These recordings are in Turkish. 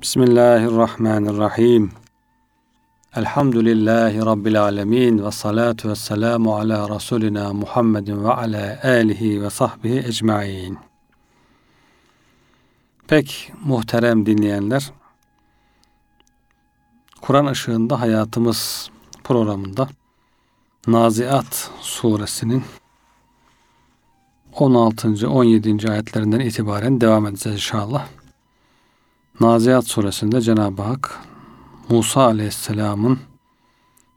Bismillahirrahmanirrahim. Elhamdülillahi Rabbil alemin ve salatu ve selamu ala Resulina Muhammedin ve ala alihi ve sahbihi ecmain. Pek muhterem dinleyenler, Kur'an ışığında hayatımız programında Naziat suresinin 16. 17. ayetlerinden itibaren devam edeceğiz inşallah. Naziat suresinde Cenab-ı Hak Musa aleyhisselamın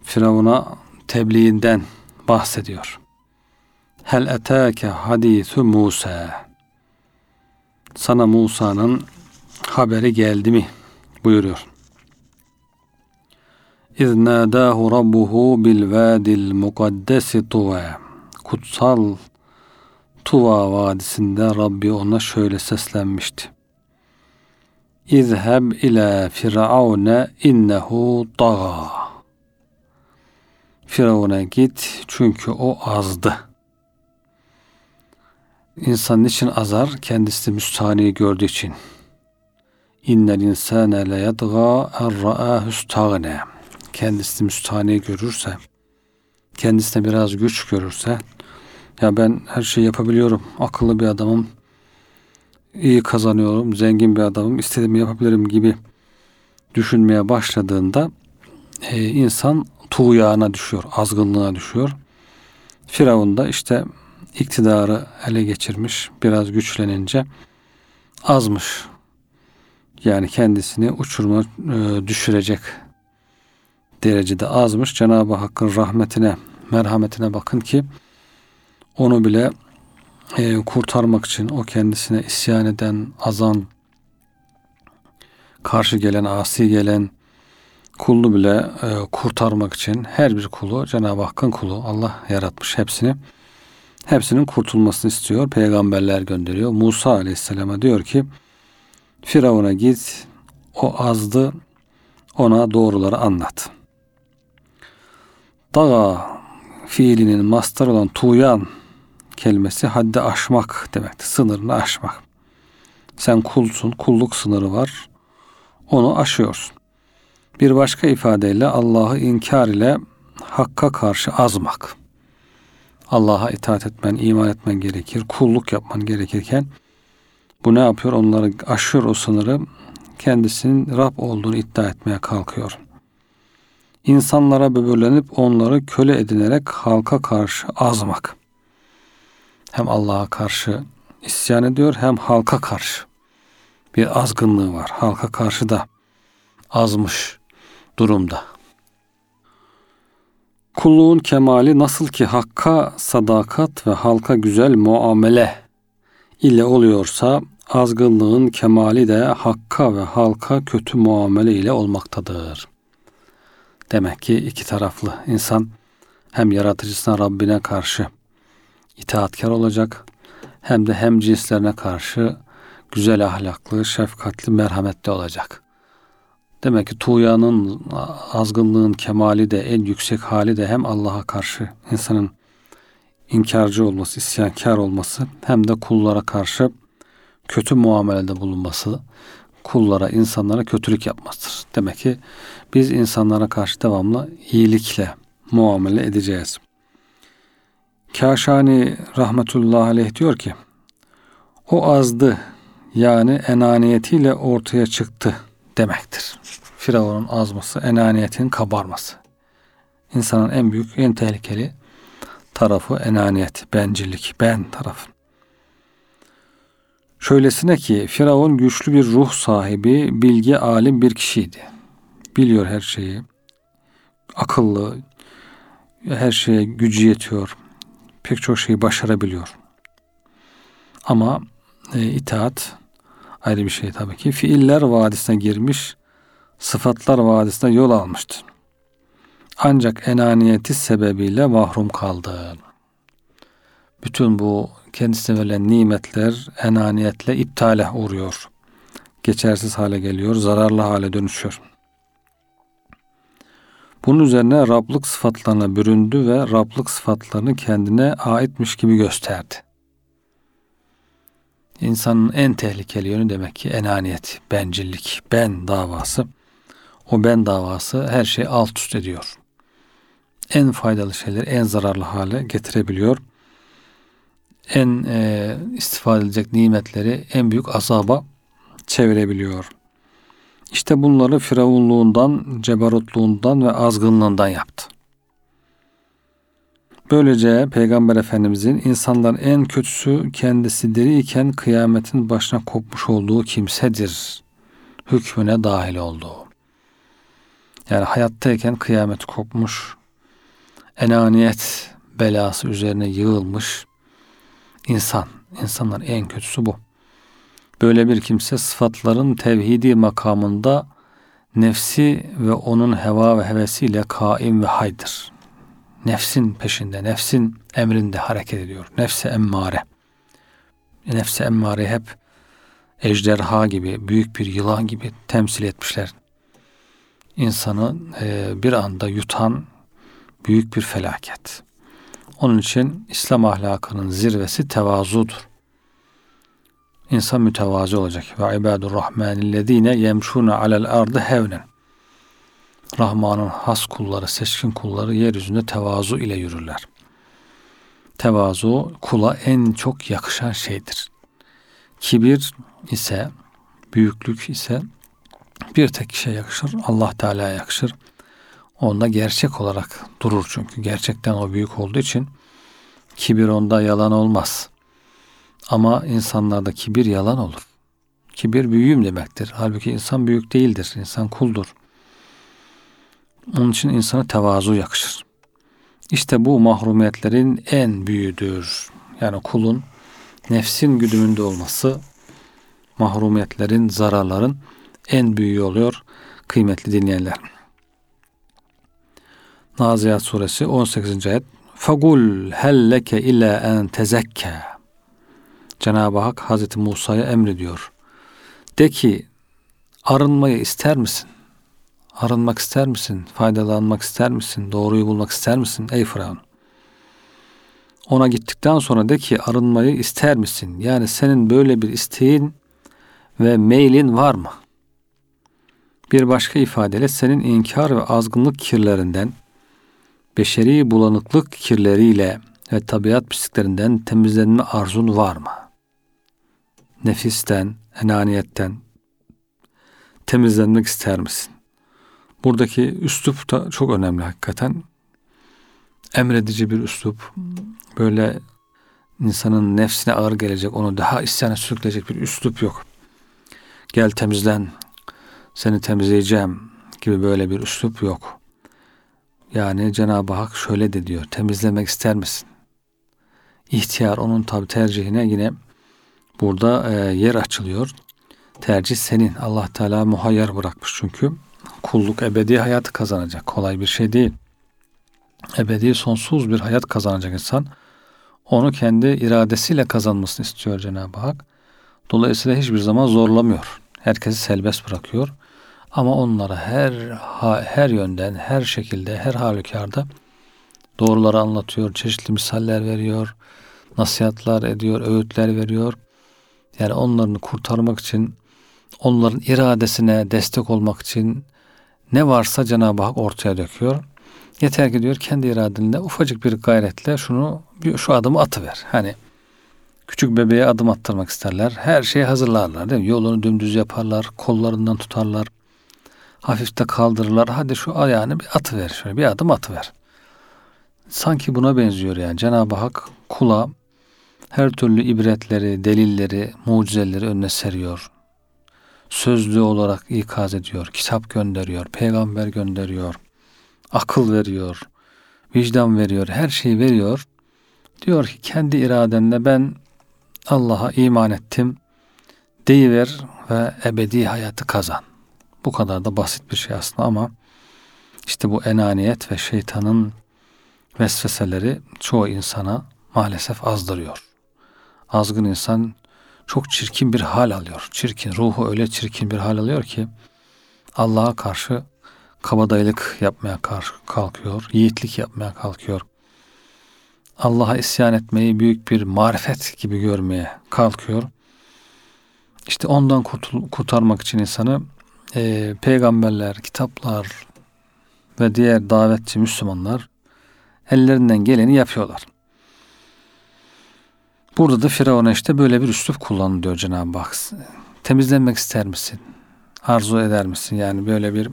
Firavun'a tebliğinden bahsediyor. Hel etâke hadîthü Musa. Sana Musa'nın haberi geldi mi? buyuruyor. İz nâdâhu rabbuhu bil vâdil mukaddesi tuva. Kutsal Tuva vadisinde Rabbi ona şöyle seslenmişti. İzheb ila firavune innehu daga. Firavun'a git çünkü o azdı. İnsan için azar? Kendisi de müstahaniyi gördüğü için. İnnel insane le yadga er stagne. Kendisi müstahaniyi görürse, kendisine biraz güç görürse, ya ben her şeyi yapabiliyorum, akıllı bir adamım, iyi kazanıyorum, zengin bir adamım, istediğimi yapabilirim gibi düşünmeye başladığında e, insan tuğyana düşüyor, azgınlığa düşüyor. Firavun da işte iktidarı ele geçirmiş, biraz güçlenince azmış. Yani kendisini uçurma e, düşürecek derecede azmış. Cenab-ı Hakk'ın rahmetine, merhametine bakın ki onu bile e, kurtarmak için o kendisine isyan eden, azan, karşı gelen, asi gelen kulunu bile e, kurtarmak için her bir kulu Cenab-ı Hakk'ın kulu Allah yaratmış hepsini. Hepsinin kurtulmasını istiyor. Peygamberler gönderiyor. Musa Aleyhisselam'a diyor ki Firavun'a git o azdı ona doğruları anlat. Dağa fiilinin mastar olan tuğyan kelimesi haddi aşmak demektir. Sınırını aşmak. Sen kulsun, kulluk sınırı var. Onu aşıyorsun. Bir başka ifadeyle Allah'ı inkar ile hakka karşı azmak. Allah'a itaat etmen, iman etmen gerekir. Kulluk yapman gerekirken bu ne yapıyor? Onları aşıyor o sınırı. Kendisinin Rab olduğunu iddia etmeye kalkıyor. İnsanlara böbürlenip onları köle edinerek halka karşı azmak hem Allah'a karşı isyan ediyor hem halka karşı bir azgınlığı var. Halka karşı da azmış durumda. Kulluğun kemali nasıl ki hakka sadakat ve halka güzel muamele ile oluyorsa azgınlığın kemali de hakka ve halka kötü muamele ile olmaktadır. Demek ki iki taraflı insan hem yaratıcısına Rabbine karşı itaatkar olacak hem de hem cinslerine karşı güzel ahlaklı, şefkatli, merhametli olacak. Demek ki tuğyanın, azgınlığın kemali de en yüksek hali de hem Allah'a karşı insanın inkarcı olması, isyankar olması hem de kullara karşı kötü muamelede bulunması, kullara, insanlara kötülük yapmasıdır. Demek ki biz insanlara karşı devamlı iyilikle muamele edeceğiz. Kaşani rahmetullahi aleyh diyor ki o azdı yani enaniyetiyle ortaya çıktı demektir. Firavun'un azması, enaniyetin kabarması. İnsanın en büyük, en tehlikeli tarafı enaniyet, bencillik, ben tarafı. Şöylesine ki Firavun güçlü bir ruh sahibi, bilgi alim bir kişiydi. Biliyor her şeyi. Akıllı, her şeye gücü yetiyor pek çok şeyi başarabiliyor. Ama e, itaat ayrı bir şey tabii ki. Fiiller vadisine girmiş, sıfatlar vadisine yol almıştı. Ancak enaniyeti sebebiyle mahrum kaldı. Bütün bu kendisine verilen nimetler enaniyetle iptale uğruyor. Geçersiz hale geliyor, zararlı hale dönüşüyor. Bunun üzerine Rablık sıfatlarına büründü ve Rablık sıfatlarını kendine aitmiş gibi gösterdi. İnsanın en tehlikeli yönü demek ki enaniyet, bencillik, ben davası. O ben davası her şeyi alt üst ediyor. En faydalı şeyleri en zararlı hale getirebiliyor. En e, istifade edilecek nimetleri en büyük azaba çevirebiliyor. İşte bunları firavunluğundan, cebarutluğundan ve azgınlığından yaptı. Böylece Peygamber Efendimizin insanların en kötüsü kendisi diri kıyametin başına kopmuş olduğu kimsedir. Hükmüne dahil olduğu. Yani hayattayken kıyamet kopmuş, enaniyet belası üzerine yığılmış insan. İnsanlar en kötüsü bu. Böyle bir kimse sıfatların tevhidi makamında nefsi ve onun heva ve hevesiyle kaim ve haydır. Nefsin peşinde, nefsin emrinde hareket ediyor. Nefse emmare. Nefse emmare hep ejderha gibi, büyük bir yılan gibi temsil etmişler. İnsanı e, bir anda yutan büyük bir felaket. Onun için İslam ahlakının zirvesi tevazudur. İnsan mütevazi olacak. Ve ibadur rahmanillezine yemşuna alel ardı hevnen. Rahman'ın has kulları, seçkin kulları yeryüzünde tevazu ile yürürler. Tevazu kula en çok yakışan şeydir. Kibir ise, büyüklük ise bir tek kişiye yakışır. Allah Teala'ya yakışır. Onda gerçek olarak durur çünkü. Gerçekten o büyük olduğu için kibir onda yalan olmaz. Ama insanlarda kibir yalan olur. Kibir büyüğüm demektir. Halbuki insan büyük değildir. İnsan kuldur. Onun için insana tevazu yakışır. İşte bu mahrumiyetlerin en büyüğüdür. Yani kulun nefsin güdümünde olması mahrumiyetlerin, zararların en büyüğü oluyor kıymetli dinleyenler. Naziyat suresi 18. ayet Fagul helleke illa en tezekke Cenab-ı Hak Hazreti Musa'ya emrediyor. De ki arınmayı ister misin? Arınmak ister misin? Faydalanmak ister misin? Doğruyu bulmak ister misin? Ey Firavun. Ona gittikten sonra de ki arınmayı ister misin? Yani senin böyle bir isteğin ve meylin var mı? Bir başka ifadeyle senin inkar ve azgınlık kirlerinden, beşeri bulanıklık kirleriyle ve tabiat pisliklerinden temizlenme arzun var mı? Nefisten, enaniyetten temizlenmek ister misin? Buradaki üslup da çok önemli hakikaten. Emredici bir üslup. Böyle insanın nefsine ağır gelecek, onu daha isyana sürükleyecek bir üslup yok. Gel temizlen, seni temizleyeceğim gibi böyle bir üslup yok. Yani Cenab-ı Hak şöyle de diyor, temizlemek ister misin? İhtiyar onun tabi tercihine yine burada e, yer açılıyor. Tercih senin. Allah Teala muhayyer bırakmış çünkü. Kulluk ebedi hayatı kazanacak. Kolay bir şey değil. Ebedi sonsuz bir hayat kazanacak insan. Onu kendi iradesiyle kazanmasını istiyor Cenab-ı Hak. Dolayısıyla hiçbir zaman zorlamıyor. Herkesi serbest bırakıyor. Ama onlara her her yönden, her şekilde, her halükarda doğruları anlatıyor, çeşitli misaller veriyor, nasihatler ediyor, öğütler veriyor. Yani onlarını kurtarmak için, onların iradesine destek olmak için ne varsa Cenab-ı Hak ortaya döküyor. Yeter ki diyor kendi iradenle ufacık bir gayretle şunu şu adımı atıver. Hani küçük bebeğe adım attırmak isterler. Her şeyi hazırlarlar değil mi? Yolunu dümdüz yaparlar, kollarından tutarlar. Hafif de kaldırırlar. Hadi şu ayağını bir atıver şöyle bir adım atıver. Sanki buna benziyor yani. Cenab-ı Hak kula her türlü ibretleri, delilleri, mucizeleri önüne seriyor. Sözlü olarak ikaz ediyor, kitap gönderiyor, peygamber gönderiyor, akıl veriyor, vicdan veriyor, her şeyi veriyor. Diyor ki kendi iradenle ben Allah'a iman ettim, deyiver ve ebedi hayatı kazan. Bu kadar da basit bir şey aslında ama işte bu enaniyet ve şeytanın vesveseleri çoğu insana maalesef azdırıyor. Azgın insan çok çirkin bir hal alıyor. Çirkin, ruhu öyle çirkin bir hal alıyor ki Allah'a karşı kabadayılık yapmaya karşı kalkıyor, yiğitlik yapmaya kalkıyor. Allah'a isyan etmeyi büyük bir marifet gibi görmeye kalkıyor. İşte ondan kurtul, kurtarmak için insanı e, peygamberler, kitaplar ve diğer davetçi Müslümanlar ellerinden geleni yapıyorlar. Burada da Firavun'a işte böyle bir üslup kullanılıyor Cenab-ı Hak. Temizlenmek ister misin? Arzu eder misin? Yani böyle bir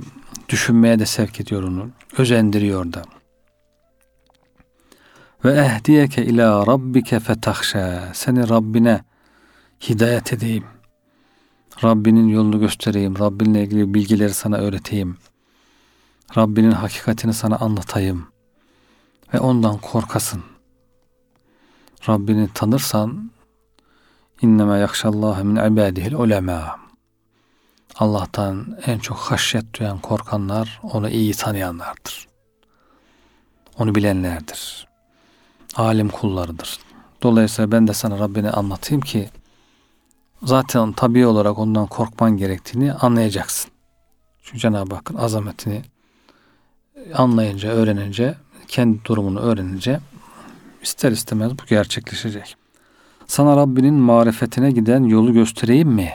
düşünmeye de sevk ediyor onu. Özendiriyor da. Ve ehdiyeke ila rabbike fetahşa. Seni Rabbine hidayet edeyim. Rabbinin yolunu göstereyim. Rabbinle ilgili bilgileri sana öğreteyim. Rabbinin hakikatini sana anlatayım. Ve ondan korkasın. Rabbini tanırsan inneme yakşallâhe min ibâdihil ulemâ. Allah'tan en çok haşyet duyan korkanlar onu iyi tanıyanlardır. Onu bilenlerdir. Alim kullarıdır. Dolayısıyla ben de sana Rabbini anlatayım ki zaten tabi olarak ondan korkman gerektiğini anlayacaksın. Çünkü Cenab-ı Hakk'ın azametini anlayınca, öğrenince, kendi durumunu öğrenince ister istemez bu gerçekleşecek. Sana Rabbinin marifetine giden yolu göstereyim mi?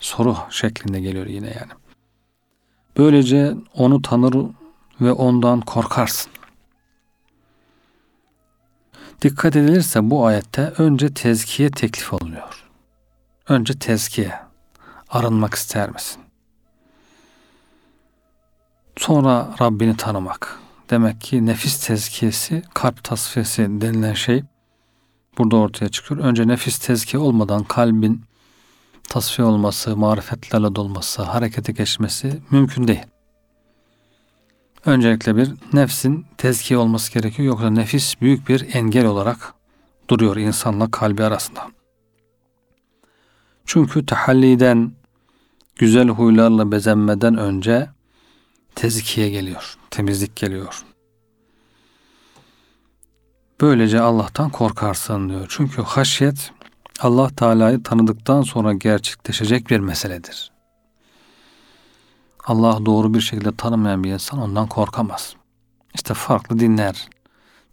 Soru şeklinde geliyor yine yani. Böylece onu tanır ve ondan korkarsın. Dikkat edilirse bu ayette önce tezkiye teklif oluyor. Önce tezkiye. Arınmak ister misin? Sonra Rabbini tanımak. Demek ki nefis tezkiyesi, kalp tasfiyesi denilen şey burada ortaya çıkıyor. Önce nefis tezkiye olmadan kalbin tasfiye olması, marifetlerle dolması, harekete geçmesi mümkün değil. Öncelikle bir nefsin tezkiye olması gerekiyor. Yoksa nefis büyük bir engel olarak duruyor insanla kalbi arasında. Çünkü tahalliden, güzel huylarla bezenmeden önce tezkiye geliyor, temizlik geliyor. Böylece Allah'tan korkarsın diyor. Çünkü haşyet Allah Teala'yı tanıdıktan sonra gerçekleşecek bir meseledir. Allah doğru bir şekilde tanımayan bir insan ondan korkamaz. İşte farklı dinler,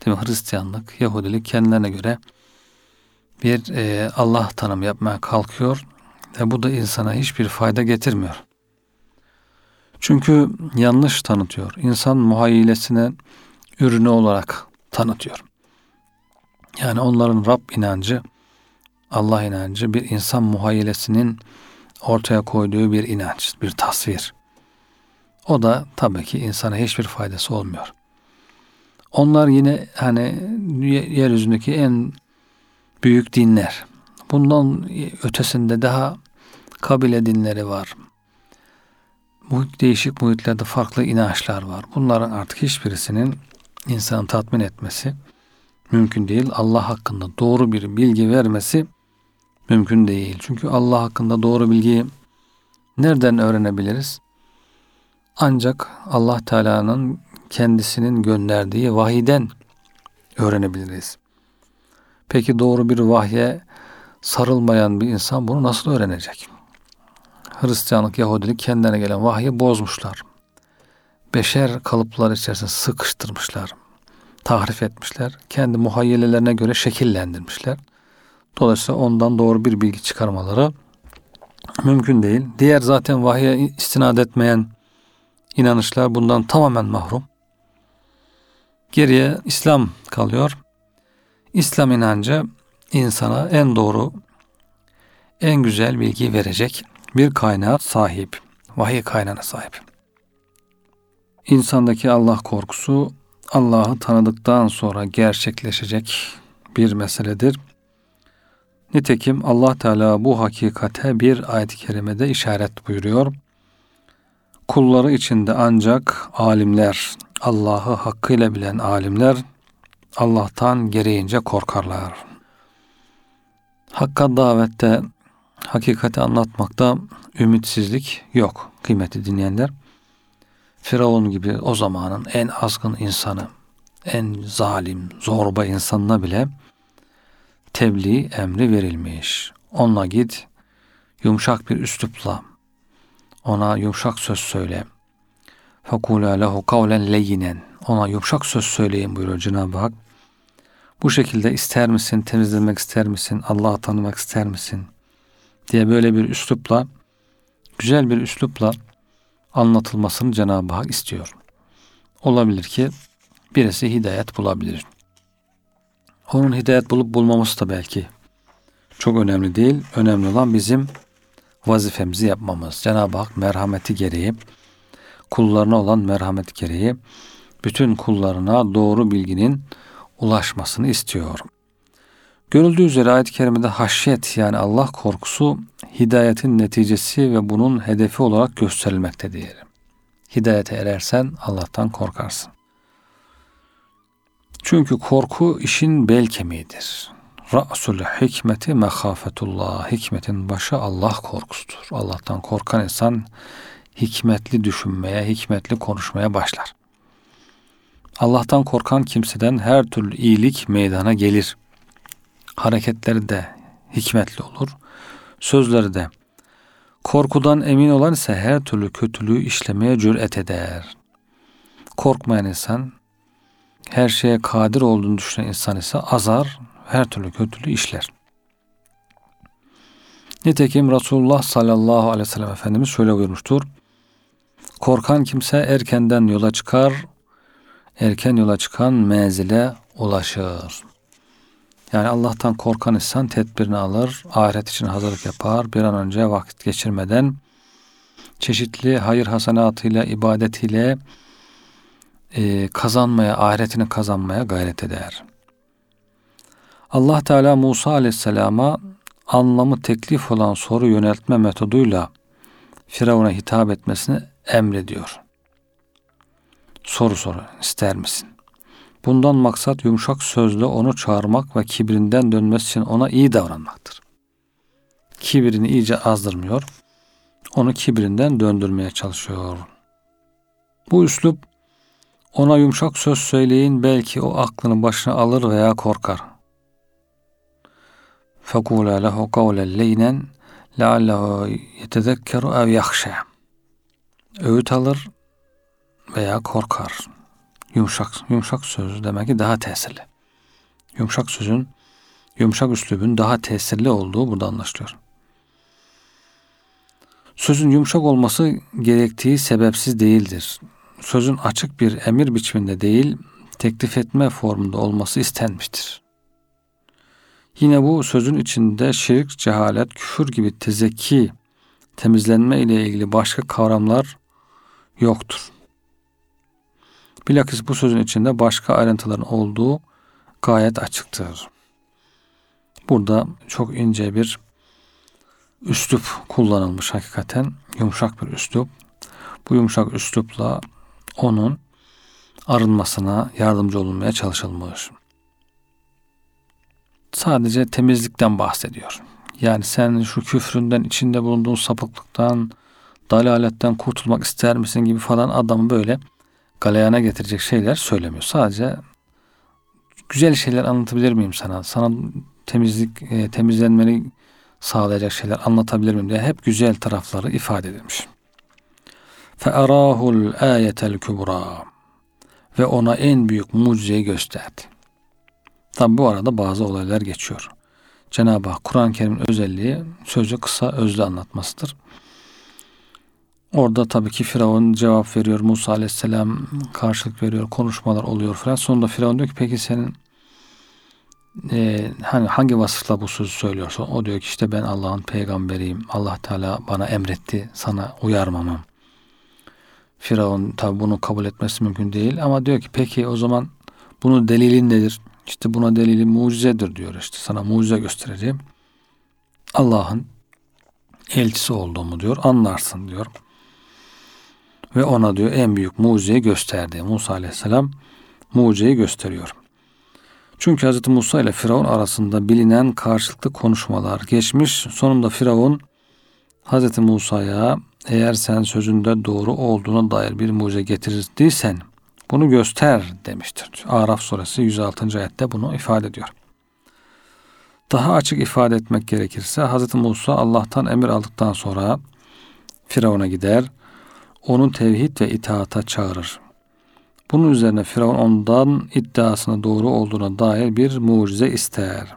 değil mi? Hristiyanlık, Yahudilik kendilerine göre bir e, Allah tanımı yapmaya kalkıyor ve bu da insana hiçbir fayda getirmiyor. Çünkü yanlış tanıtıyor. İnsan muhayyilesine ürünü olarak tanıtıyor. Yani onların Rab inancı, Allah inancı bir insan muhayyilesinin ortaya koyduğu bir inanç, bir tasvir. O da tabii ki insana hiçbir faydası olmuyor. Onlar yine hani yeryüzündeki en büyük dinler. Bundan ötesinde daha kabile dinleri var. Bu değişik muhitlerde farklı inançlar var. Bunların artık hiçbirisinin insanı tatmin etmesi mümkün değil. Allah hakkında doğru bir bilgi vermesi mümkün değil. Çünkü Allah hakkında doğru bilgiyi nereden öğrenebiliriz? Ancak Allah Teala'nın kendisinin gönderdiği vahiden öğrenebiliriz. Peki doğru bir vahye sarılmayan bir insan bunu nasıl öğrenecek? Hristiyanlık, Yahudilik kendine gelen vahyi bozmuşlar. Beşer kalıplar içerisinde sıkıştırmışlar. Tahrif etmişler. Kendi muhayyelelerine göre şekillendirmişler. Dolayısıyla ondan doğru bir bilgi çıkarmaları mümkün değil. Diğer zaten vahye istinad etmeyen inanışlar bundan tamamen mahrum. Geriye İslam kalıyor. İslam inancı insana en doğru, en güzel bilgi verecek bir kaynağa sahip. Vahiy kaynağına sahip. İnsandaki Allah korkusu Allah'ı tanıdıktan sonra gerçekleşecek bir meseledir. Nitekim Allah Teala bu hakikate bir ayet-i kerimede işaret buyuruyor. Kulları içinde ancak alimler, Allah'ı hakkıyla bilen alimler Allah'tan gereğince korkarlar. Hakka davette, hakikati anlatmakta ümitsizlik yok kıymeti dinleyenler. Firavun gibi o zamanın en azgın insanı, en zalim, zorba insanına bile tebliğ emri verilmiş. Onunla git, yumuşak bir üslupla ona yumuşak söz söyle. Fekula lehu kavlen leyinen. Ona yumuşak söz söyleyin buyuruyor Cenab-ı Hak. Bu şekilde ister misin, temizlemek ister misin, Allah'ı tanımak ister misin? Diye böyle bir üslupla güzel bir üslupla anlatılmasını Cenab-ı Hak istiyor. Olabilir ki birisi hidayet bulabilir. Onun hidayet bulup bulmaması da belki çok önemli değil. Önemli olan bizim vazifemizi yapmamız. Cenab-ı Hak merhameti gereği, kullarına olan merhameti gereği bütün kullarına doğru bilginin ulaşmasını istiyor. Görüldüğü üzere ayet-i kerimede haşyet yani Allah korkusu hidayetin neticesi ve bunun hedefi olarak gösterilmekte diyelim. Hidayete erersen Allah'tan korkarsın. Çünkü korku işin bel kemiğidir. Ra'sul hikmeti mehafetullah. Hikmetin başı Allah korkusudur. Allah'tan korkan insan hikmetli düşünmeye, hikmetli konuşmaya başlar. Allah'tan korkan kimseden her türlü iyilik meydana gelir. Hareketleri de hikmetli olur. Sözleri de. Korkudan emin olan ise her türlü kötülüğü işlemeye cüret eder. Korkmayan insan, her şeye kadir olduğunu düşünen insan ise azar, her türlü kötülüğü işler. Nitekim Resulullah sallallahu aleyhi ve sellem Efendimiz şöyle buyurmuştur. Korkan kimse erkenden yola çıkar, erken yola çıkan menzile ulaşır. Yani Allah'tan korkan insan tedbirini alır, ahiret için hazırlık yapar, bir an önce vakit geçirmeden çeşitli hayır hasenatıyla, ibadetiyle e, kazanmaya, ahiretini kazanmaya gayret eder. Allah Teala Musa Aleyhisselam'a anlamı teklif olan soru yöneltme metoduyla Firavun'a hitap etmesini emrediyor. Soru soru ister misin? Bundan maksat yumuşak sözle onu çağırmak ve kibrinden dönmesi için ona iyi davranmaktır. Kibirini iyice azdırmıyor, onu kibrinden döndürmeye çalışıyor. Bu üslup ona yumuşak söz söyleyin belki o aklını başına alır veya korkar. فَقُولَا لَهُ قَوْلًا لَيْنًا لَعَلَّهُ يَتَذَكَّرُ اَوْ يَخْشَى Öğüt alır veya korkar. Yumuşak, yumuşak söz demek ki daha tesirli. Yumuşak sözün, yumuşak üslubun daha tesirli olduğu burada anlaşılıyor. Sözün yumuşak olması gerektiği sebepsiz değildir. Sözün açık bir emir biçiminde değil, teklif etme formunda olması istenmiştir. Yine bu sözün içinde şirk, cehalet, küfür gibi tezeki, temizlenme ile ilgili başka kavramlar yoktur. Bilakis bu sözün içinde başka ayrıntıların olduğu gayet açıktır. Burada çok ince bir üslup kullanılmış hakikaten. Yumuşak bir üslup. Bu yumuşak üslupla onun arınmasına yardımcı olunmaya çalışılmış. Sadece temizlikten bahsediyor. Yani sen şu küfründen, içinde bulunduğun sapıklıktan, dalaletten kurtulmak ister misin gibi falan adamı böyle galeyana getirecek şeyler söylemiyor. Sadece güzel şeyler anlatabilir miyim sana? Sana temizlik, e, temizlenmeni sağlayacak şeyler anlatabilir miyim diye hep güzel tarafları ifade edilmiş. فَاَرَاهُ الْآيَةَ الْكُبْرَى Ve ona en büyük mucizeyi gösterdi. Tabi bu arada bazı olaylar geçiyor. Cenab-ı Hak Kur'an-ı Kerim'in özelliği sözü kısa özlü anlatmasıdır. Orada tabii ki Firavun cevap veriyor. Musa aleyhisselam karşılık veriyor. Konuşmalar oluyor falan. Sonunda Firavun diyor ki peki senin e, hani hangi vasıfla bu sözü söylüyorsun? O diyor ki işte ben Allah'ın peygamberiyim. Allah Teala bana emretti sana uyarmamam. Firavun tabi bunu kabul etmesi mümkün değil ama diyor ki peki o zaman bunun delilin nedir? İşte buna delili mucizedir diyor işte sana mucize göstereceğim. Allah'ın elçisi olduğumu diyor anlarsın diyor. Ve ona diyor en büyük mucizeyi gösterdi. Musa aleyhisselam mucizeyi gösteriyor. Çünkü Hz. Musa ile Firavun arasında bilinen karşılıklı konuşmalar geçmiş. Sonunda Firavun Hz. Musa'ya eğer sen sözünde doğru olduğuna dair bir mucize getirdiysen bunu göster demiştir. Araf suresi 106. ayette bunu ifade ediyor. Daha açık ifade etmek gerekirse Hz. Musa Allah'tan emir aldıktan sonra Firavun'a gider onu tevhid ve itaata çağırır. Bunun üzerine Firavun ondan iddiasına doğru olduğuna dair bir mucize ister.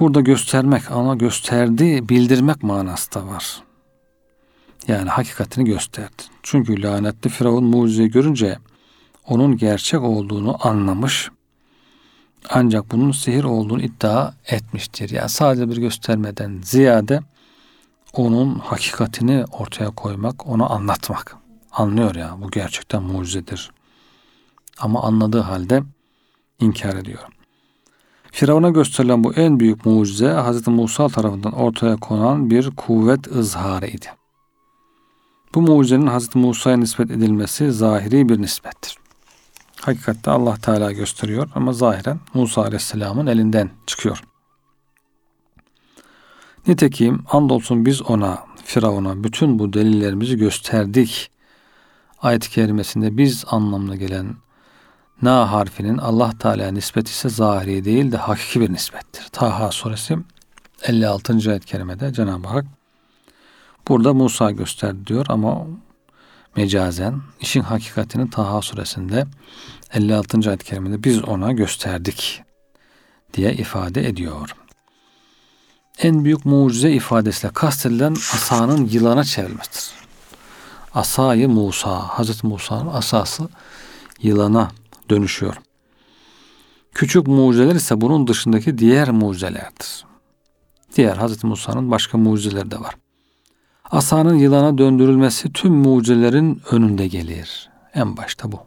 Burada göstermek ama gösterdi, bildirmek manası da var. Yani hakikatini gösterdi. Çünkü lanetli Firavun mucizeyi görünce onun gerçek olduğunu anlamış. Ancak bunun sihir olduğunu iddia etmiştir. Yani sadece bir göstermeden ziyade onun hakikatini ortaya koymak, onu anlatmak. Anlıyor ya bu gerçekten mucizedir. Ama anladığı halde inkar ediyor. Firavun'a gösterilen bu en büyük mucize Hz. Musa tarafından ortaya konan bir kuvvet izharıydı. Bu mucizenin Hz. Musa'ya nispet edilmesi zahiri bir nispettir. Hakikatte Allah Teala gösteriyor ama zahiren Musa Aleyhisselam'ın elinden çıkıyor. Nitekim andolsun biz ona, Firavun'a bütün bu delillerimizi gösterdik. Ayet-i kerimesinde biz anlamına gelen Na harfinin Allah Teala'ya nispet ise zahiri değil de hakiki bir nispettir. Taha suresi 56. ayet-i kerimede Cenab-ı Hak burada Musa gösterdi diyor ama mecazen işin hakikatini Taha suresinde 56. ayet-i kerimede biz ona gösterdik diye ifade ediyor. En büyük mucize ifadesiyle kastedilen asanın yılana çevrilmesidir. Asayı Musa, Hazreti Musa'nın asası yılana dönüşüyor. Küçük mucizeler ise bunun dışındaki diğer mucizelerdir. Diğer Hazreti Musa'nın başka mucizeleri de var. Asanın yılana döndürülmesi tüm mucizelerin önünde gelir. En başta bu.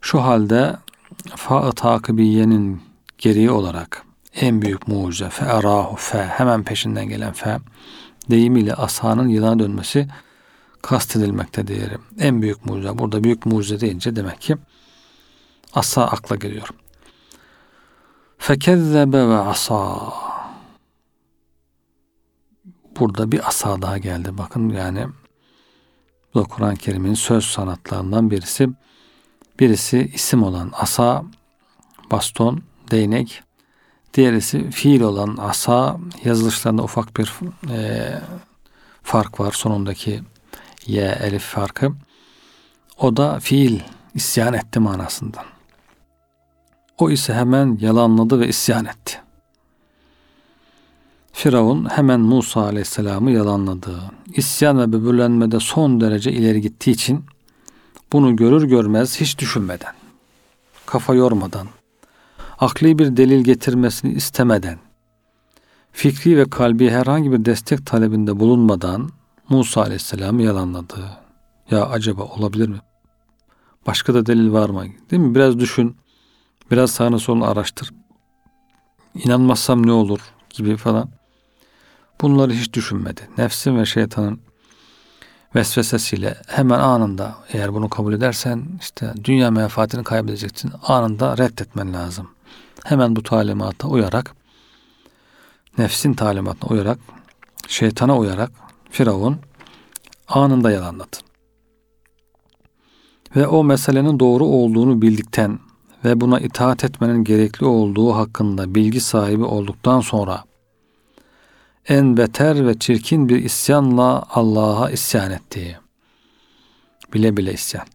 Şu halde fa-ı takibiyenin gereği olarak en büyük mucize fe arahu fe hemen peşinden gelen fe deyimiyle asanın yılana dönmesi kastedilmektedir. En büyük mucize. Burada büyük mucize deyince demek ki asa akla geliyor. Fekezzebe ve asa. Burada bir asa daha geldi. Bakın yani bu Kur'an-ı Kerim'in söz sanatlarından birisi. Birisi isim olan asa, baston, değnek. Diğerisi fiil olan asa. Yazılışlarında ufak bir e, fark var. Sonundaki ye elif farkı. O da fiil isyan etti manasında. O ise hemen yalanladı ve isyan etti. Firavun hemen Musa Aleyhisselam'ı yalanladı. İsyan ve böbürlenmede son derece ileri gittiği için bunu görür görmez hiç düşünmeden, kafa yormadan, akli bir delil getirmesini istemeden, fikri ve kalbi herhangi bir destek talebinde bulunmadan Musa Aleyhisselam'ı yalanladı. Ya acaba olabilir mi? Başka da delil var mı? Değil mi? Biraz düşün. Biraz sağını solunu araştır. İnanmazsam ne olur gibi falan. Bunları hiç düşünmedi. Nefsin ve şeytanın vesvesesiyle hemen anında eğer bunu kabul edersen işte dünya menfaatini kaybedeceksin. Anında reddetmen lazım. Hemen bu talimata uyarak nefsin talimatına uyarak şeytana uyarak Firavun anında yalanladı. Ve o meselenin doğru olduğunu bildikten ve buna itaat etmenin gerekli olduğu hakkında bilgi sahibi olduktan sonra en beter ve çirkin bir isyanla Allah'a isyan etti. Bile bile isyan.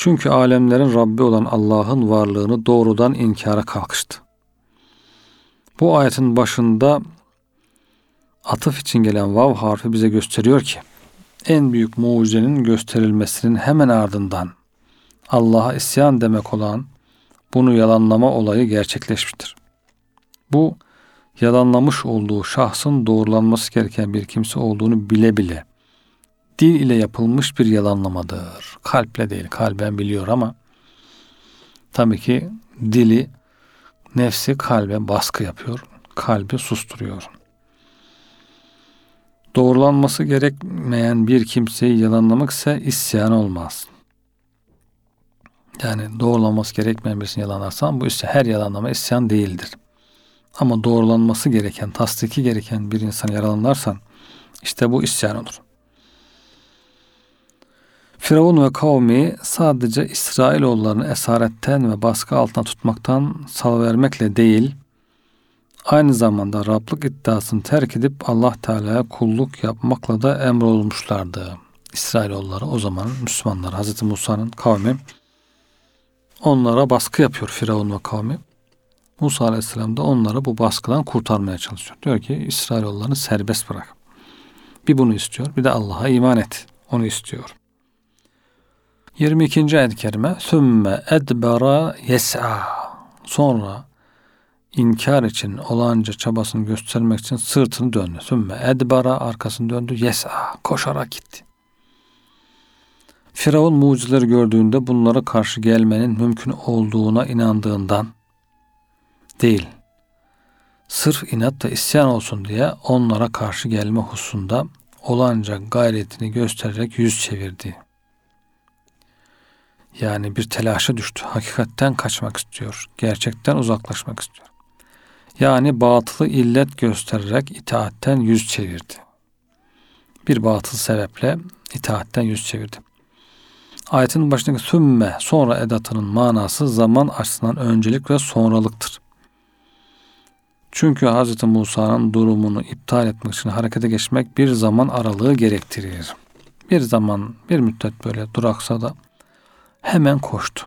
Çünkü alemlerin Rabbi olan Allah'ın varlığını doğrudan inkara kalkıştı. Bu ayetin başında atıf için gelen vav harfi bize gösteriyor ki en büyük mucizenin gösterilmesinin hemen ardından Allah'a isyan demek olan bunu yalanlama olayı gerçekleşmiştir. Bu yalanlamış olduğu şahsın doğrulanması gereken bir kimse olduğunu bile bile dil ile yapılmış bir yalanlamadır. Kalple değil, kalben biliyor ama tabii ki dili nefsi kalbe baskı yapıyor, kalbi susturuyor. Doğrulanması gerekmeyen bir kimseyi yalanlamak ise isyan olmaz. Yani doğrulanması gerekmeyen birisini yalanlarsan bu ise her yalanlama isyan değildir. Ama doğrulanması gereken, tasdiki gereken bir insanı yalanlarsan işte bu isyan olur. Firavun ve kavmi sadece İsrailoğullarını esaretten ve baskı altına tutmaktan salıvermekle değil, aynı zamanda Rablık iddiasını terk edip Allah Teala'ya kulluk yapmakla da emrolmuşlardı. İsrailoğulları o zaman Müslümanlar, Hz. Musa'nın kavmi onlara baskı yapıyor Firavun ve kavmi. Musa Aleyhisselam da onları bu baskıdan kurtarmaya çalışıyor. Diyor ki İsrailoğullarını serbest bırak. Bir bunu istiyor bir de Allah'a iman et. Onu istiyor. 22. ayet-i kerime Sümme edbera yes'a Sonra inkar için olanca çabasını göstermek için sırtını döndü. Sümme edbara arkasını döndü. Yes'a koşarak gitti. Firavun mucizeleri gördüğünde bunlara karşı gelmenin mümkün olduğuna inandığından değil. Sırf inat ve isyan olsun diye onlara karşı gelme hususunda olanca gayretini göstererek yüz çevirdi. Yani bir telaşa düştü. Hakikatten kaçmak istiyor. Gerçekten uzaklaşmak istiyor. Yani batılı illet göstererek itaatten yüz çevirdi. Bir batıl sebeple itaatten yüz çevirdi. Ayetin başındaki sümme sonra edatının manası zaman açısından öncelik ve sonralıktır. Çünkü Hz. Musa'nın durumunu iptal etmek için harekete geçmek bir zaman aralığı gerektirir. Bir zaman, bir müddet böyle duraksa da hemen koştu.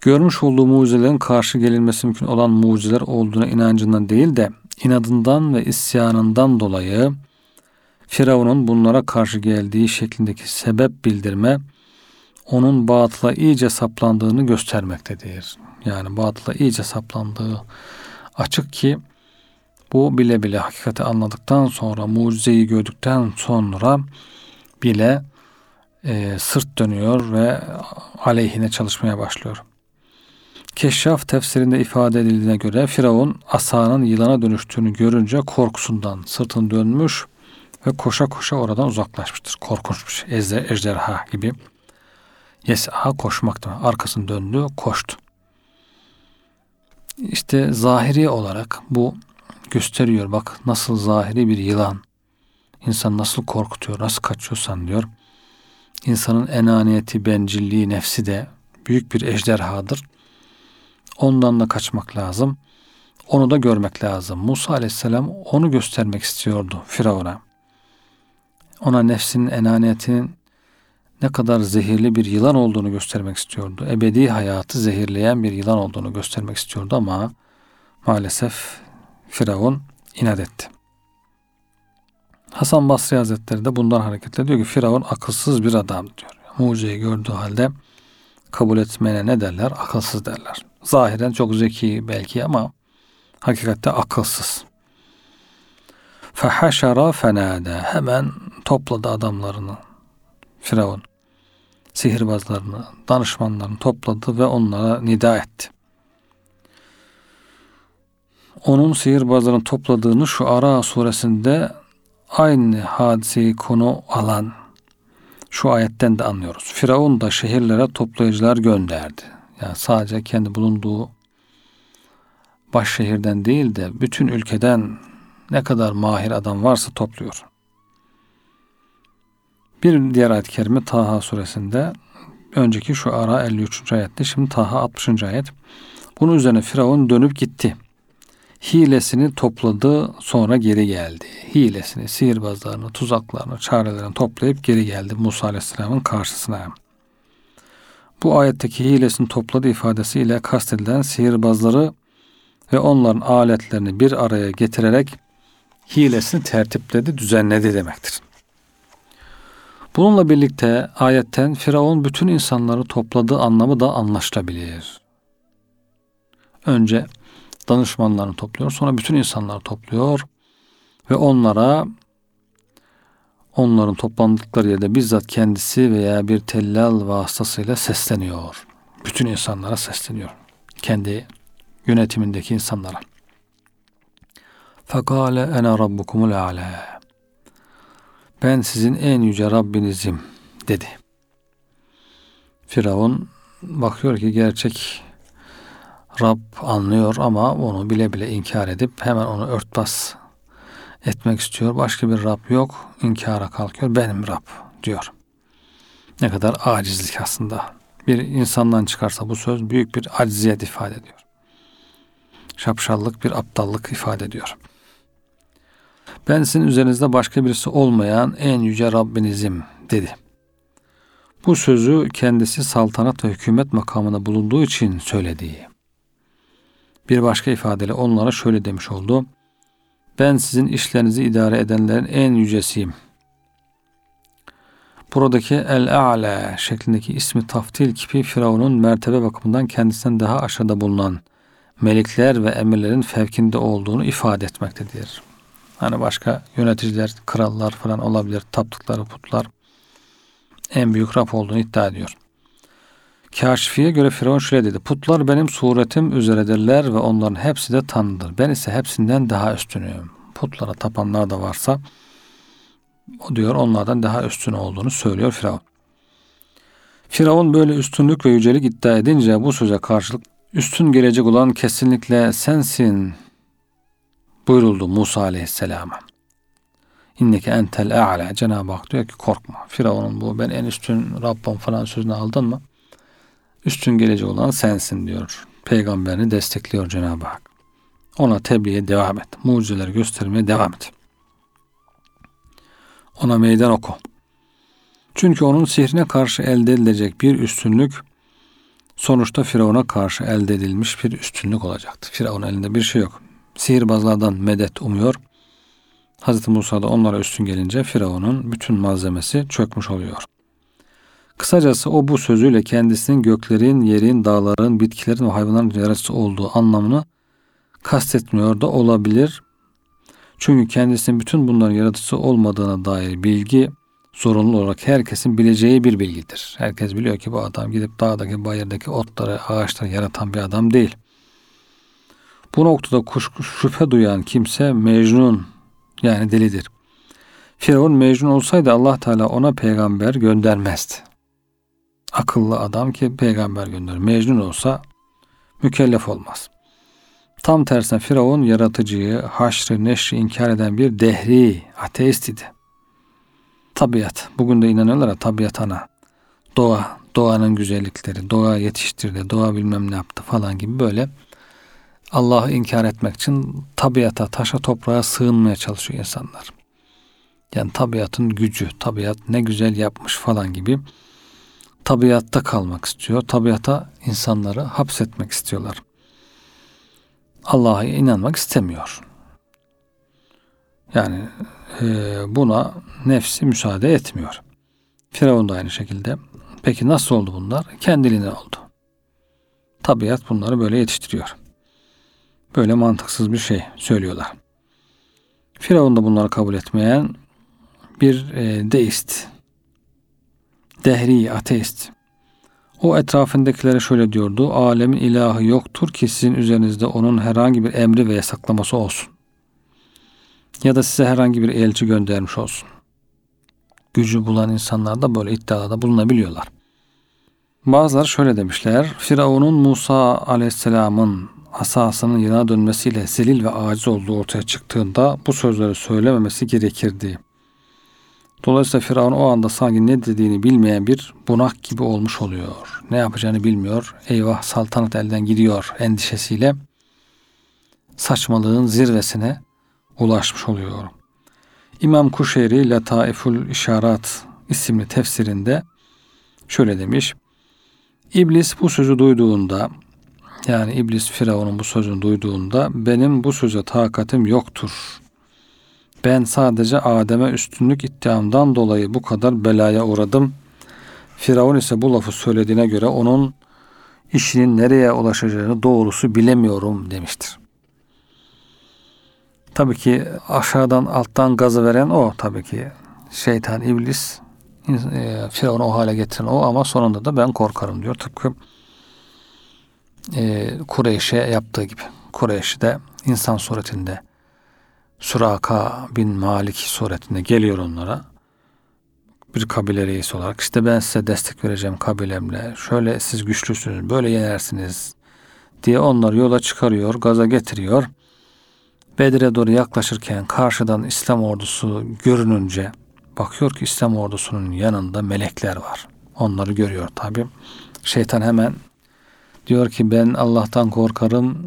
Görmüş olduğu mucizelerin karşı gelinmesi mümkün olan mucizeler olduğuna inancından değil de inadından ve isyanından dolayı Firavun'un bunlara karşı geldiği şeklindeki sebep bildirme onun batıla iyice saplandığını göstermektedir. Yani batıla iyice saplandığı açık ki bu bile bile hakikati anladıktan sonra mucizeyi gördükten sonra bile e, sırt dönüyor ve aleyhine çalışmaya başlıyor. Keşşaf tefsirinde ifade edildiğine göre Firavun asanın yılana dönüştüğünü görünce korkusundan sırtını dönmüş ve koşa koşa oradan uzaklaşmıştır. Korkunç bir şey. Ejder, ejderha gibi. Yes'a koşmak demek. Arkasını döndü, koştu. İşte zahiri olarak bu gösteriyor. Bak nasıl zahiri bir yılan. İnsan nasıl korkutuyor, nasıl kaçıyorsan diyor. İnsanın enaniyeti, bencilliği, nefsi de büyük bir ejderhadır. Ondan da kaçmak lazım. Onu da görmek lazım. Musa aleyhisselam onu göstermek istiyordu Firavun'a. Ona nefsinin enaniyetinin ne kadar zehirli bir yılan olduğunu göstermek istiyordu. Ebedi hayatı zehirleyen bir yılan olduğunu göstermek istiyordu ama maalesef Firavun inat etti. Hasan Basri Hazretleri de bundan hareketle diyor ki Firavun akılsız bir adam diyor. Mucizeyi gördüğü halde kabul etmeyene ne derler? Akılsız derler. Zahiren çok zeki belki ama hakikatte akılsız. Fehaşara fenade. Hemen topladı adamlarını. Firavun. Sihirbazlarını, danışmanlarını topladı ve onlara nida etti. Onun sihirbazlarını topladığını şu Ara suresinde aynı hadiseyi konu alan şu ayetten de anlıyoruz. Firavun da şehirlere toplayıcılar gönderdi. Yani sadece kendi bulunduğu baş şehirden değil de bütün ülkeden ne kadar mahir adam varsa topluyor. Bir diğer ayet-i kerime Taha suresinde önceki şu ara 53. ayette şimdi Taha 60. ayet. Bunun üzerine Firavun dönüp gitti. Hilesini topladı sonra geri geldi. Hilesini, sihirbazlarını, tuzaklarını, çarelerini toplayıp geri geldi Musa Aleyhisselam'ın karşısına. Bu ayetteki hilesini topladı ifadesiyle kastedilen sihirbazları ve onların aletlerini bir araya getirerek hilesini tertipledi, düzenledi demektir. Bununla birlikte ayetten Firavun bütün insanları topladığı anlamı da anlaşılabilir. Önce danışmanlarını topluyor, sonra bütün insanları topluyor ve onlara onların toplandıkları yerde bizzat kendisi veya bir tellal vasıtasıyla sesleniyor. Bütün insanlara sesleniyor. Kendi yönetimindeki insanlara. Fekale ene rabbukumul ala. Ben sizin en yüce Rabbinizim dedi. Firavun bakıyor ki gerçek Rab anlıyor ama onu bile bile inkar edip hemen onu örtbas etmek istiyor. Başka bir Rab yok. İnkara kalkıyor. Benim Rab diyor. Ne kadar acizlik aslında. Bir insandan çıkarsa bu söz büyük bir acziyet ifade ediyor. Şapşallık bir aptallık ifade ediyor. Ben sizin üzerinizde başka birisi olmayan en yüce Rabbinizim dedi. Bu sözü kendisi saltanat ve hükümet makamında bulunduğu için söylediği. Bir başka ifadeyle onlara şöyle demiş oldu. Ben sizin işlerinizi idare edenlerin en yücesiyim. Buradaki el-a'la şeklindeki ismi taftil kipi Firavun'un mertebe bakımından kendisinden daha aşağıda bulunan melekler ve emirlerin fevkinde olduğunu ifade etmektedir. Hani başka yöneticiler, krallar falan olabilir, taptıkları putlar en büyük Rab olduğunu iddia ediyor. Kaşfiye göre Firavun şöyle dedi. Putlar benim suretim üzeredirler ve onların hepsi de tanrıdır. Ben ise hepsinden daha üstünüm. Putlara tapanlar da varsa o diyor onlardan daha üstün olduğunu söylüyor Firavun. Firavun böyle üstünlük ve yücelik iddia edince bu söze karşılık üstün gelecek olan kesinlikle sensin buyuruldu Musa aleyhisselama. İnneke entel a'la. Cenab-ı Hak diyor ki korkma. Firavun'un bu ben en üstün Rabbim falan sözünü aldın mı? Üstün gelecek olan sensin diyor. Peygamberini destekliyor Cenab-ı Hak. Ona tebliğe devam et. Mucizeleri göstermeye devam et. Ona meydan oku. Çünkü onun sihrine karşı elde edilecek bir üstünlük sonuçta Firavun'a karşı elde edilmiş bir üstünlük olacaktı. Firavun elinde bir şey yok. Sihirbazlardan medet umuyor. Hz. Musa da onlara üstün gelince Firavun'un bütün malzemesi çökmüş oluyor. Kısacası o bu sözüyle kendisinin göklerin, yerin, dağların, bitkilerin ve hayvanların yaratıcısı olduğu anlamını kastetmiyor da olabilir. Çünkü kendisinin bütün bunların yaratıcısı olmadığına dair bilgi zorunlu olarak herkesin bileceği bir bilgidir. Herkes biliyor ki bu adam gidip dağdaki, bayırdaki otları, ağaçları yaratan bir adam değil. Bu noktada kuşku, şüphe duyan kimse mecnun yani delidir. Firavun mecnun olsaydı Allah Teala ona peygamber göndermezdi. Akıllı adam ki peygamber gönderir. Mecnun olsa mükellef olmaz. Tam tersine Firavun yaratıcıyı, haşrı, neşri inkar eden bir dehri, ateist idi. Tabiat, bugün de inanıyorlar ya tabiat ana. Doğa, doğanın güzellikleri, doğa yetiştirdi, doğa bilmem ne yaptı falan gibi böyle Allah'ı inkar etmek için tabiata, taşa, toprağa sığınmaya çalışıyor insanlar. Yani tabiatın gücü, tabiat ne güzel yapmış falan gibi tabiatta kalmak istiyor. Tabiata insanları hapsetmek istiyorlar. Allah'a inanmak istemiyor. Yani e, buna nefsi müsaade etmiyor. Firavun da aynı şekilde. Peki nasıl oldu bunlar? Kendiliğinden oldu. Tabiat bunları böyle yetiştiriyor. Böyle mantıksız bir şey söylüyorlar. Firavun da bunları kabul etmeyen bir e, deist, dehri, ateist. O etrafındakilere şöyle diyordu. Alemin ilahı yoktur ki sizin üzerinizde onun herhangi bir emri ve yasaklaması olsun. Ya da size herhangi bir elçi göndermiş olsun. Gücü bulan insanlar da böyle iddiada bulunabiliyorlar. Bazıları şöyle demişler. Firavun'un Musa aleyhisselamın asasının yana dönmesiyle zelil ve aciz olduğu ortaya çıktığında bu sözleri söylememesi gerekirdi. Dolayısıyla Firavun o anda sanki ne dediğini bilmeyen bir bunak gibi olmuş oluyor. Ne yapacağını bilmiyor. Eyvah saltanat elden gidiyor endişesiyle saçmalığın zirvesine ulaşmış oluyor. İmam Kuşeyri Lataiful İşarat isimli tefsirinde şöyle demiş. İblis bu sözü duyduğunda yani iblis Firavun'un bu sözünü duyduğunda benim bu söze takatim yoktur. Ben sadece Adem'e üstünlük iddiamdan dolayı bu kadar belaya uğradım. Firavun ise bu lafı söylediğine göre onun işinin nereye ulaşacağını doğrusu bilemiyorum demiştir. Tabii ki aşağıdan alttan gazı veren o tabii ki. Şeytan, iblis, e, Firavun'u o hale getiren o ama sonunda da ben korkarım diyor. Tıpkı e, Kureyş'e yaptığı gibi. Kureyş de insan suretinde Suraka bin Malik suretinde geliyor onlara. Bir kabile reisi olarak işte ben size destek vereceğim kabilemle. Şöyle siz güçlüsünüz, böyle yenersiniz diye onları yola çıkarıyor, gaza getiriyor. Bedir'e doğru yaklaşırken karşıdan İslam ordusu görününce bakıyor ki İslam ordusunun yanında melekler var. Onları görüyor tabi. Şeytan hemen diyor ki ben Allah'tan korkarım.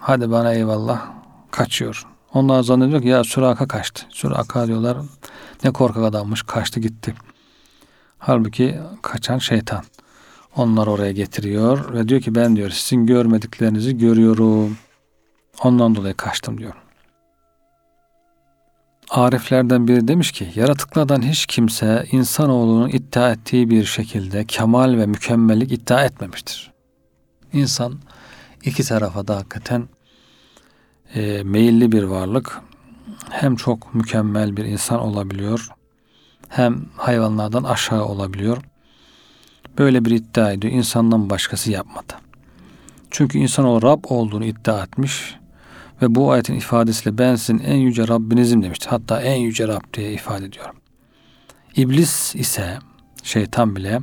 Hadi bana eyvallah. Kaçıyor. Onlar zannediyor ki ya Süraka kaçtı. Süraka diyorlar ne korkak adammış kaçtı gitti. Halbuki kaçan şeytan. Onlar oraya getiriyor ve diyor ki ben diyor sizin görmediklerinizi görüyorum. Ondan dolayı kaçtım diyor. Ariflerden biri demiş ki, yaratıklardan hiç kimse insanoğlunun iddia ettiği bir şekilde kemal ve mükemmellik iddia etmemiştir. İnsan iki tarafa da hakikaten e, meyilli bir varlık. Hem çok mükemmel bir insan olabiliyor, hem hayvanlardan aşağı olabiliyor. Böyle bir iddia ediyor. İnsandan başkası yapmadı. Çünkü insan o Rab olduğunu iddia etmiş ve bu ayetin ifadesiyle ben sizin en yüce Rabbinizim demişti. Hatta en yüce Rab diye ifade ediyor. İblis ise şeytan bile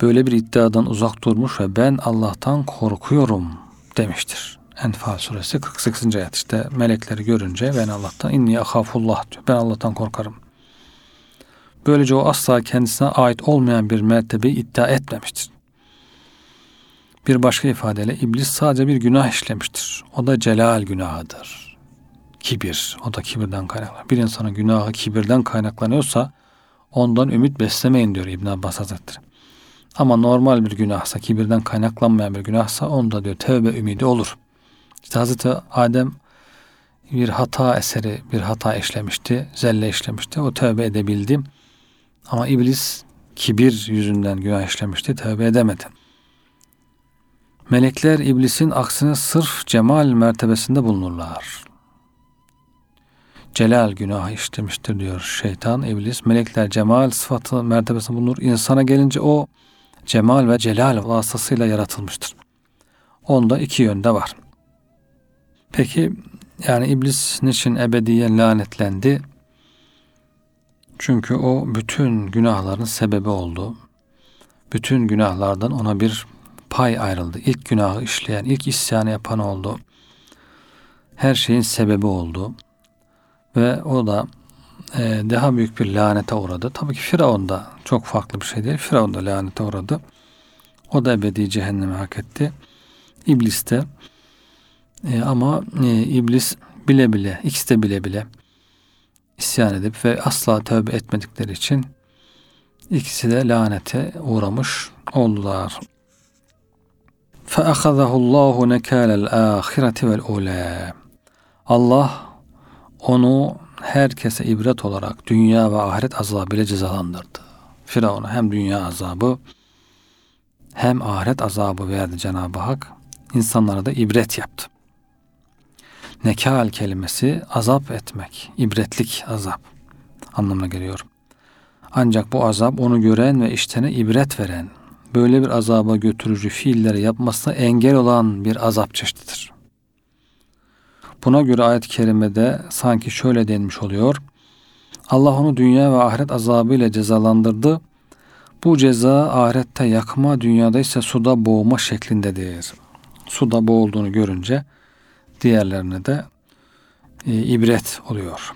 böyle bir iddiadan uzak durmuş ve ben Allah'tan korkuyorum demiştir. Enfal suresi 48. ayet işte melekleri görünce ben Allah'tan inni ahafullah diyor. Ben Allah'tan korkarım. Böylece o asla kendisine ait olmayan bir mertebe iddia etmemiştir. Bir başka ifadeyle iblis sadece bir günah işlemiştir. O da celal günahıdır. Kibir. O da kibirden kaynaklanıyor. Bir insanın günahı kibirden kaynaklanıyorsa ondan ümit beslemeyin diyor İbn Abbas Hazretleri. Ama normal bir günahsa, kibirden kaynaklanmayan bir günahsa onda diyor tevbe ümidi olur. İşte Hazreti Adem bir hata eseri, bir hata işlemişti, zelle işlemişti. O tövbe edebildi. Ama iblis kibir yüzünden günah işlemişti, tövbe edemedi. Melekler iblisin aksine sırf cemal mertebesinde bulunurlar. Celal günah işlemiştir diyor şeytan, iblis. Melekler cemal sıfatı mertebesinde bulunur. İnsana gelince o cemal ve celal vasıtasıyla yaratılmıştır. Onda iki yönde var. Peki yani iblis niçin ebediyen lanetlendi? Çünkü o bütün günahların sebebi oldu. Bütün günahlardan ona bir pay ayrıldı. İlk günahı işleyen, ilk isyanı yapan oldu. Her şeyin sebebi oldu. Ve o da e, daha büyük bir lanete uğradı. Tabii ki Firavun da çok farklı bir şey değil. Firavun da lanete uğradı. O da ebedi cehennemi hak etti. İblis de e, ama e, iblis bile bile, ikisi de bile bile isyan edip ve asla tövbe etmedikleri için ikisi de lanete uğramış oldular. فَأَخَذَهُ اللّٰهُ نَكَالَ الْآخِرَةِ وَالْاُولَى Allah onu herkese ibret olarak dünya ve ahiret azabıyla cezalandırdı. Firavun'a hem dünya azabı hem ahiret azabı verdi Cenab-ı Hak. İnsanlara da ibret yaptı. Nekal kelimesi azap etmek, ibretlik azap anlamına geliyor. Ancak bu azap onu gören ve iştene ibret veren, böyle bir azaba götürücü fiilleri yapmasına engel olan bir azap çeşididir. Buna göre ayet-i kerimede sanki şöyle denmiş oluyor. Allah onu dünya ve ahiret azabıyla cezalandırdı. Bu ceza ahirette yakma, dünyada ise suda boğma şeklindedir. Suda boğulduğunu görünce diğerlerine de e, ibret oluyor.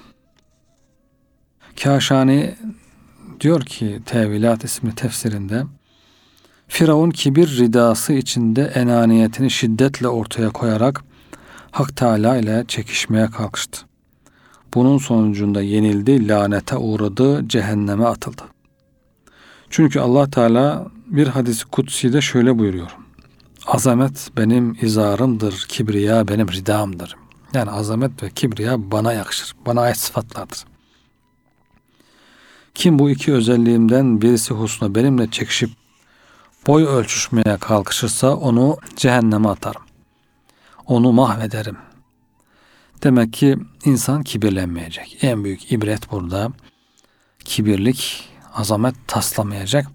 Kaşani diyor ki Tevilat isimli tefsirinde Firavun kibir ridası içinde enaniyetini şiddetle ortaya koyarak Hak Teala ile çekişmeye kalkıştı. Bunun sonucunda yenildi, lanete uğradı, cehenneme atıldı. Çünkü Allah Teala bir hadis kutsi'de şöyle buyuruyor. Azamet benim izarımdır, kibriya benim ridamdır. Yani azamet ve kibriya bana yakışır. Bana ait sıfatlardır. Kim bu iki özelliğimden birisi husna benimle çekişip boy ölçüşmeye kalkışırsa onu cehenneme atarım. Onu mahvederim. Demek ki insan kibirlenmeyecek. En büyük ibret burada kibirlik, azamet taslamayacak.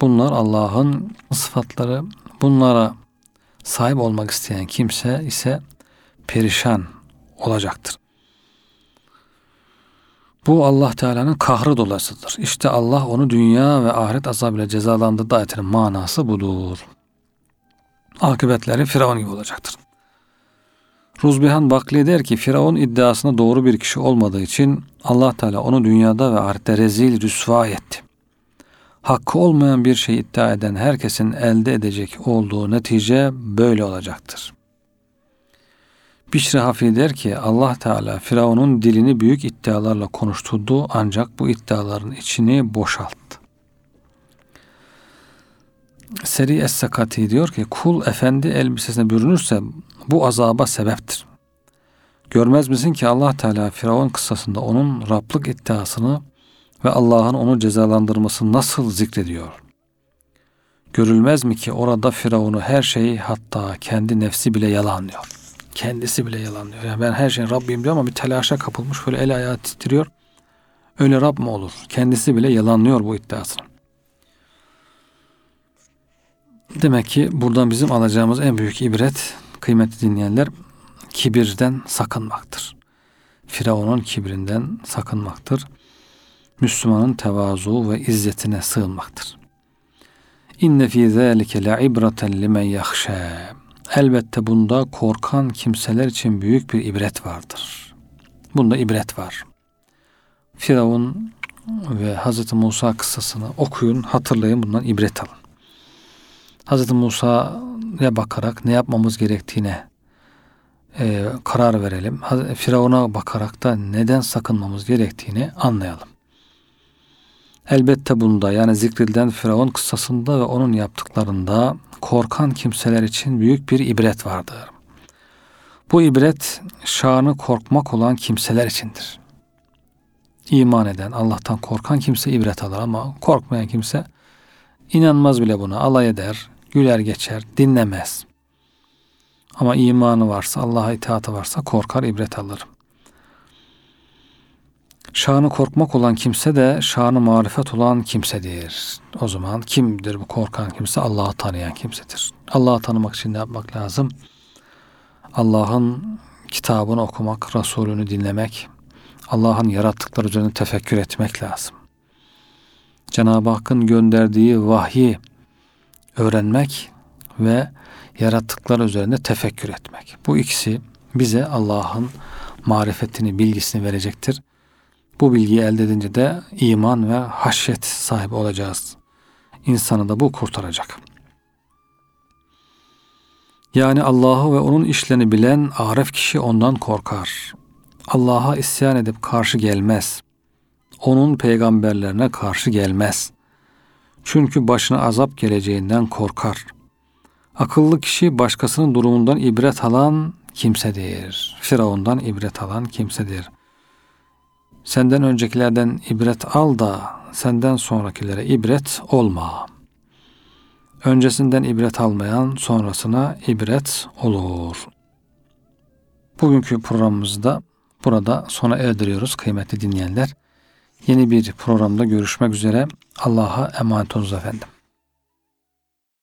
Bunlar Allah'ın sıfatları. Bunlara sahip olmak isteyen kimse ise perişan olacaktır. Bu Allah Teala'nın kahrı dolayısıdır. İşte Allah onu dünya ve ahiret azabıyla cezalandırdı ayetinin manası budur. Akıbetleri Firavun gibi olacaktır. Ruzbihan Bakli der ki Firavun iddiasında doğru bir kişi olmadığı için Allah Teala onu dünyada ve ahirette rezil rüsva etti. Hakkı olmayan bir şey iddia eden herkesin elde edecek olduğu netice böyle olacaktır. Bişri Hafi der ki Allah Teala Firavun'un dilini büyük iddialarla konuşturdu ancak bu iddiaların içini boşalttı. Seri Es-Sakati diyor ki kul efendi elbisesine bürünürse bu azaba sebeptir. Görmez misin ki Allah Teala Firavun kıssasında onun Rablık iddiasını ve Allah'ın onu cezalandırmasını nasıl zikrediyor? Görülmez mi ki orada Firavun'u her şeyi hatta kendi nefsi bile yalanlıyor. Kendisi bile yalanlıyor. Yani ben her şeyin Rabbim diyor ama bir telaşa kapılmış böyle el ayağı titriyor. Öyle Rab mı olur? Kendisi bile yalanlıyor bu iddiasını. Demek ki buradan bizim alacağımız en büyük ibret kıymetli dinleyenler kibirden sakınmaktır. Firavun'un kibrinden sakınmaktır. Müslümanın tevazu ve izzetine sığınmaktır. İnne fî zâlike le ibreten limen yahşâ. Elbette bunda korkan kimseler için büyük bir ibret vardır. Bunda ibret var. Firavun ve Hz. Musa kıssasını okuyun, hatırlayın, bundan ibret alın. Hz. Musa'ya bakarak ne yapmamız gerektiğine e, karar verelim. Firavun'a bakarak da neden sakınmamız gerektiğini anlayalım. Elbette bunda yani zikredilen Firavun kıssasında ve onun yaptıklarında korkan kimseler için büyük bir ibret vardır. Bu ibret şanı korkmak olan kimseler içindir. İman eden, Allah'tan korkan kimse ibret alır ama korkmayan kimse inanmaz bile buna, alay eder, güler geçer, dinlemez. Ama imanı varsa, Allah'a itaatı varsa korkar, ibret alır. Şanı korkmak olan kimse de şanı marifet olan kimsedir. O zaman kimdir bu korkan kimse? Allah'ı tanıyan kimsedir. Allah'ı tanımak için ne yapmak lazım? Allah'ın kitabını okumak, Resulünü dinlemek, Allah'ın yarattıkları üzerine tefekkür etmek lazım. Cenab-ı Hakk'ın gönderdiği vahyi öğrenmek ve yarattıkları üzerinde tefekkür etmek. Bu ikisi bize Allah'ın marifetini, bilgisini verecektir. Bu bilgiyi elde edince de iman ve haşyet sahibi olacağız. İnsanı da bu kurtaracak. Yani Allah'ı ve onun işlerini bilen arif kişi ondan korkar. Allah'a isyan edip karşı gelmez. Onun peygamberlerine karşı gelmez. Çünkü başına azap geleceğinden korkar. Akıllı kişi başkasının durumundan ibret alan kimsedir. Firavundan ibret alan kimsedir. Senden öncekilerden ibret al da senden sonrakilere ibret olma. Öncesinden ibret almayan sonrasına ibret olur. Bugünkü programımızda burada sona erdiriyoruz kıymetli dinleyenler. Yeni bir programda görüşmek üzere. Allah'a emanet olunuz efendim.